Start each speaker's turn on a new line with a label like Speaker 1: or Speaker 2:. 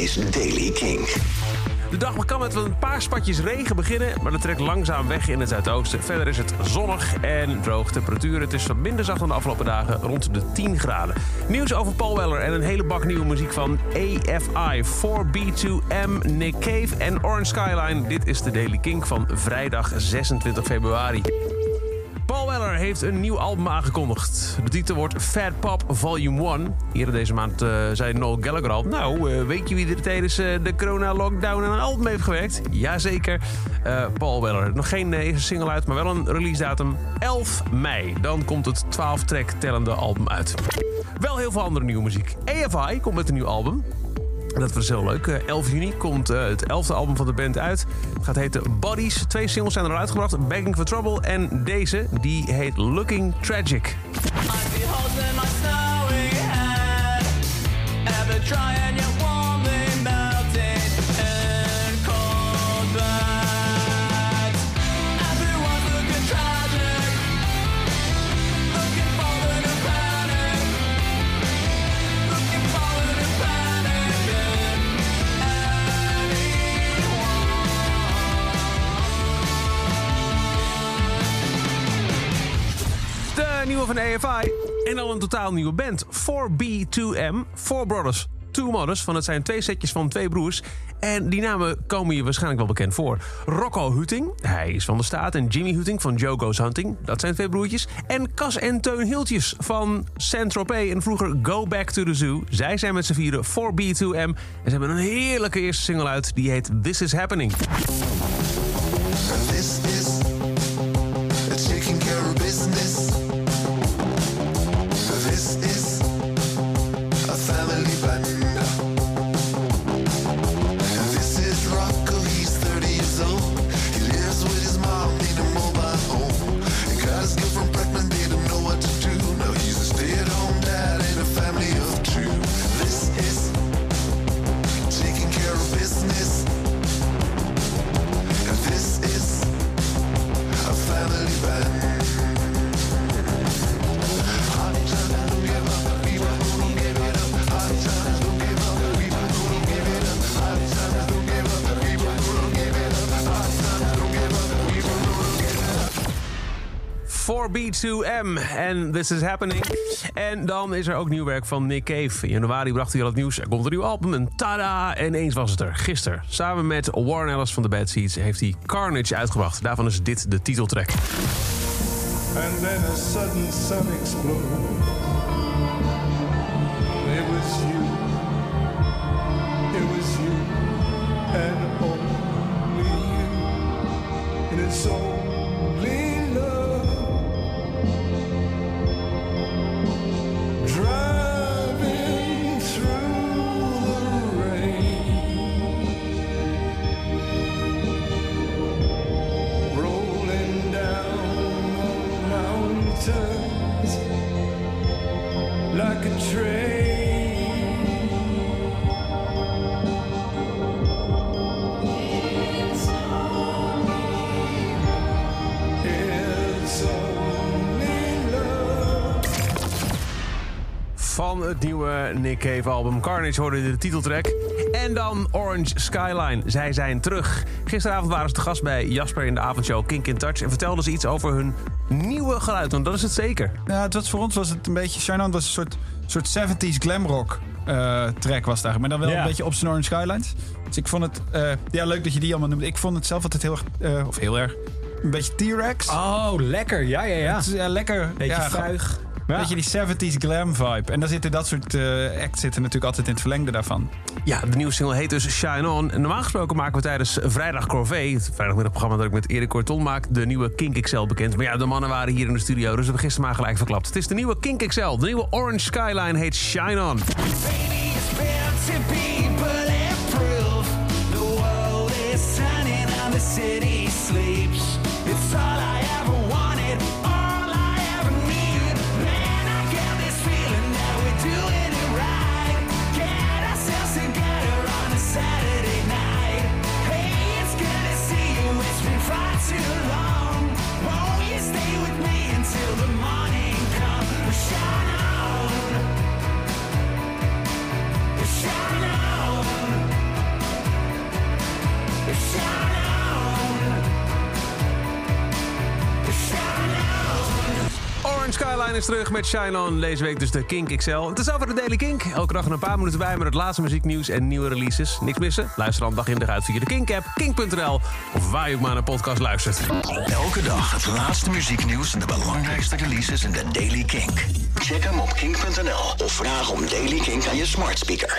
Speaker 1: is Daily King.
Speaker 2: De dag kan met een paar spatjes regen beginnen, maar dat trekt langzaam weg in het zuidoosten. Verder is het zonnig en droog. Is wat minder zacht dan de afgelopen dagen, rond de 10 graden. Nieuws over Paul Weller en een hele bak nieuwe muziek van AFI, 4B2M, Nick Cave en Orange Skyline. Dit is de Daily King van vrijdag 26 februari. Paul Weller heeft een nieuw album aangekondigd. De titel wordt Fat Pop Volume 1. Eerder deze maand uh, zei Noel Gallagher al... Nou, uh, weet je wie er tijdens uh, de corona-lockdown aan een album heeft gewerkt? Jazeker, Paul Weller. Nog geen eerste single uit, maar wel een release datum 11 mei. Dan komt het 12-track tellende album uit. Wel heel veel andere nieuwe muziek. AFI komt met een nieuw album. Dat was heel leuk. 11 juni komt uh, het 11e album van de band uit. Het gaat heten Bodies. Twee singles zijn eruit gebracht. Begging for Trouble. En deze, die heet Looking Tragic. Nieuwe van AFI. En al een totaal nieuwe band. 4B2M. Four Brothers. Two Mothers. Van het zijn twee setjes van twee broers. En die namen komen je waarschijnlijk wel bekend voor. Rocco Huting, hij is van de Staat. En Jimmy Huting van Joe Goes Hunting, dat zijn twee broertjes. En Cas en Teun Hiltjes van Saint-Tropez en vroeger Go Back to the Zoo. Zij zijn met z'n vieren 4B2M. En ze hebben een heerlijke eerste single uit. Die heet This Is Happening. 4B2M en This Is Happening. En dan is er ook nieuw werk van Nick Cave. In januari bracht hij al het nieuws. Er komt een nieuw album en tada! En eens was het er. Gisteren, samen met Warren Ellis van de Bad Seeds... heeft hij Carnage uitgebracht. Daarvan is dit de titeltrack. And then a sudden sun explodes. It was you. It was you. And only you. And it's all like a train. Van het nieuwe Nick Cave album Carnage hoorde de titeltrack. En dan Orange Skyline. Zij zijn terug. Gisteravond waren ze te gast bij Jasper in de avondshow Kink in Touch. En vertelden ze iets over hun nieuwe geluid. Want dat is het zeker.
Speaker 3: Ja, het was, voor ons was het een beetje... Shine On was een soort, soort 70s glamrock uh, track was eigenlijk. Maar dan wel een beetje op zijn Orange Skylines. Dus ik vond het... eh, ja, leuk dat je die allemaal noemt. Ik vond het zelf altijd heel erg... eh, of heel erg... Een beetje T-Rex.
Speaker 4: Oh, lekker. Ja, ja, ja.
Speaker 3: Het is, ja, lekker.
Speaker 4: Beetje
Speaker 3: ja,
Speaker 4: vuig.
Speaker 3: Een beetje die 70s glam vibe. En daar zitten dat soort eh acts zitten natuurlijk altijd in het verlengde daarvan.
Speaker 2: Ja, de nieuwe single heet dus Shine On. En normaal gesproken maken we tijdens Vrijdag Corvée... het vrijdagmiddagprogramma dat ik met Erik Corton maak... de nieuwe Kink XL bekend. Maar ja, de mannen waren hier in de studio... dus we hebben gisteren maar gelijk verklapt. Het is de nieuwe Kink XL. De nieuwe Orange Skyline heet Shine On.
Speaker 5: Baby,
Speaker 2: Skyline is terug met Shine On. Deze week dus de Kink XL. Het is over de Daily Kink. Elke dag een paar minuten bij met het laatste muzieknieuws en nieuwe releases. Niks missen? Luister dan dag in dag uit via de Kink-app, kink.nl... of waar je ook maar naar podcast luistert.
Speaker 1: Elke dag het laatste muzieknieuws en de belangrijkste releases in de Daily Kink. Check hem op kink.nl of vraag om Daily Kink aan je smart speaker.